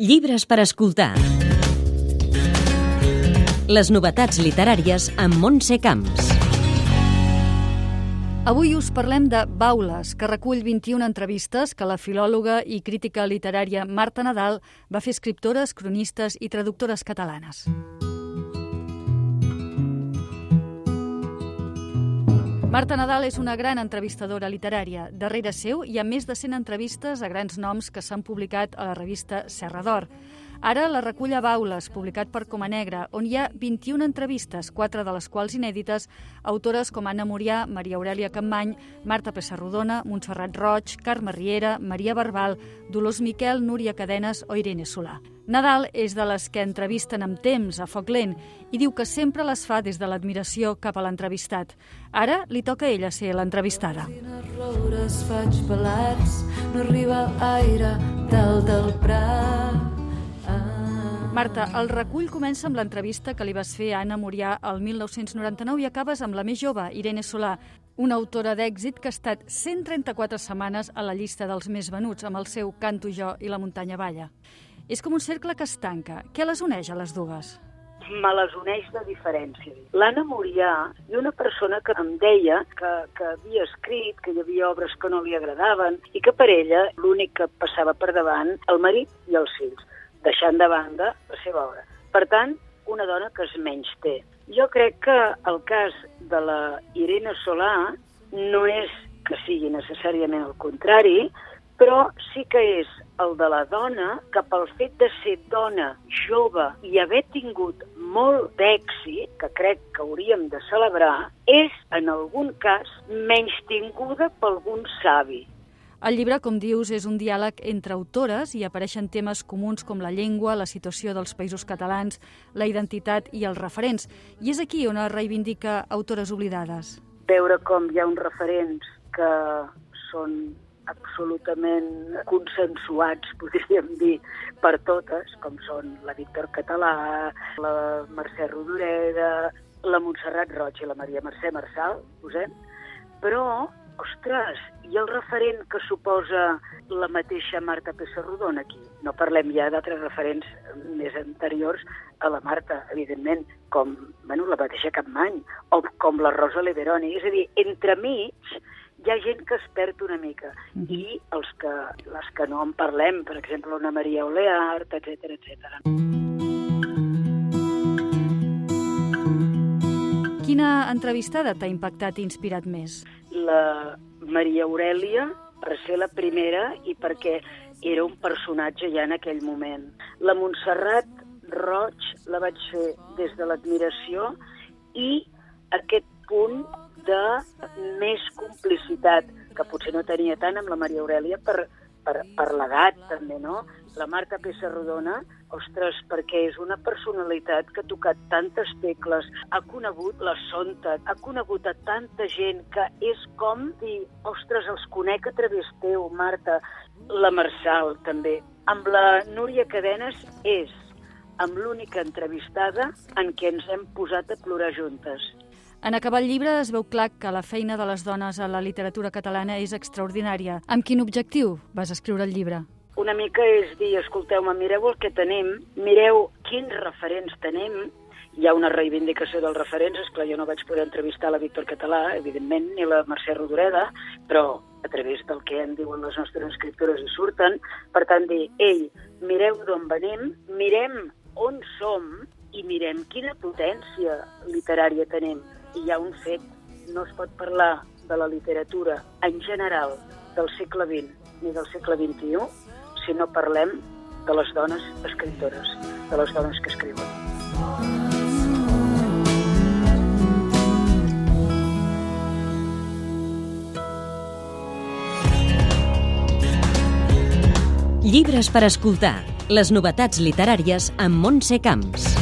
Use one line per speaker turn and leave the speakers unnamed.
Llibres per escoltar. Les novetats literàries amb Montse Camps.
Avui us parlem de Baules, que recull 21 entrevistes que la filòloga i crítica literària Marta Nadal va fer escriptores, cronistes i traductores catalanes. Marta Nadal és una gran entrevistadora literària. Darrere seu hi ha més de 100 entrevistes a grans noms que s'han publicat a la revista Serra d'Or. Ara la recull a Baules, publicat per Coma Negra, on hi ha 21 entrevistes, quatre de les quals inèdites, autores com Anna Murià, Maria Aurelia Campmany, Marta Pessarrodona, Montserrat Roig, Carme Riera, Maria Barbal, Dolors Miquel, Núria Cadenes o Irene Solà. Nadal és de les que entrevisten amb temps, a foc lent, i diu que sempre les fa des de l'admiració cap a l'entrevistat. Ara li toca a ella ser l'entrevistada.
roures faig pelats, no arriba aire dalt del prat.
Marta, el recull comença amb l'entrevista que li vas fer a Anna Murià el 1999 i acabes amb la més jove, Irene Solà, una autora d'èxit que ha estat 134 setmanes a la llista dels més venuts amb el seu Canto jo i la muntanya balla. És com un cercle que es tanca. Què les uneix a les dues?
me les uneix de diferència. L'Anna Murià i una persona que em deia que, que havia escrit, que hi havia obres que no li agradaven i que per ella l'únic que passava per davant el marit i els fills, deixant de banda la seva obra. Per tant, una dona que es menys té. Jo crec que el cas de la Irene Solà no és que sigui necessàriament el contrari, però sí que és el de la dona que pel fet de ser dona jove i haver tingut molt d'èxit, que crec que hauríem de celebrar, és, en algun cas, menys tinguda per algun savi.
El llibre, com dius, és un diàleg entre autores i apareixen temes comuns com la llengua, la situació dels països catalans, la identitat i els referents. I és aquí on es reivindica autores oblidades.
Veure com hi ha uns referents que són absolutament consensuats, podríem dir, per totes, com són la Víctor Català, la Mercè Rodoreda, la Montserrat Roig i la Maria Mercè Marçal, posem, però, ostres, i el referent que suposa la mateixa Marta Pessarrodona aquí. No parlem ja d'altres referents més anteriors a la Marta, evidentment, com bueno, la mateixa Capmany, o com la Rosa Leveroni. És a dir, entremig hi ha gent que es perd una mica mm -hmm. i els que, les que no en parlem, per exemple, una Maria Oleart, etc etc.
Quina entrevistada t'ha impactat i inspirat més?
La Maria Aurelia, per ser la primera i perquè era un personatge ja en aquell moment. La Montserrat Roig la vaig fer des de l'admiració i aquest punt de més complicitat, que potser no tenia tant amb la Maria Aurelia per, per, per l'edat, també, no? La Marta Pessarrodona, ostres, perquè és una personalitat que ha tocat tantes tecles, ha conegut la Sonta, ha conegut a tanta gent que és com dir, ostres, els conec a través teu, Marta. La Marçal, també. Amb la Núria Cadenes és amb l'única entrevistada en què ens hem posat a plorar juntes.
En acabar el llibre es veu clar que la feina de les dones a la literatura catalana és extraordinària. Amb quin objectiu vas escriure el llibre?
Una mica és dir, escolteu-me, mireu el que tenim, mireu quins referents tenim, hi ha una reivindicació dels referents, esclar, jo no vaig poder entrevistar la Víctor Català, evidentment, ni la Mercè Rodoreda, però a través del que en diuen les nostres escriptores hi surten, per tant, dir, ei, mireu d'on venim, mirem on som i mirem quina potència literària tenim hi ha un fet, no es pot parlar de la literatura en general del segle XX ni del segle XXI si no parlem de les dones escriptores, de les dones que escriuen.
Llibres per escoltar. Les novetats literàries amb Montse Camps.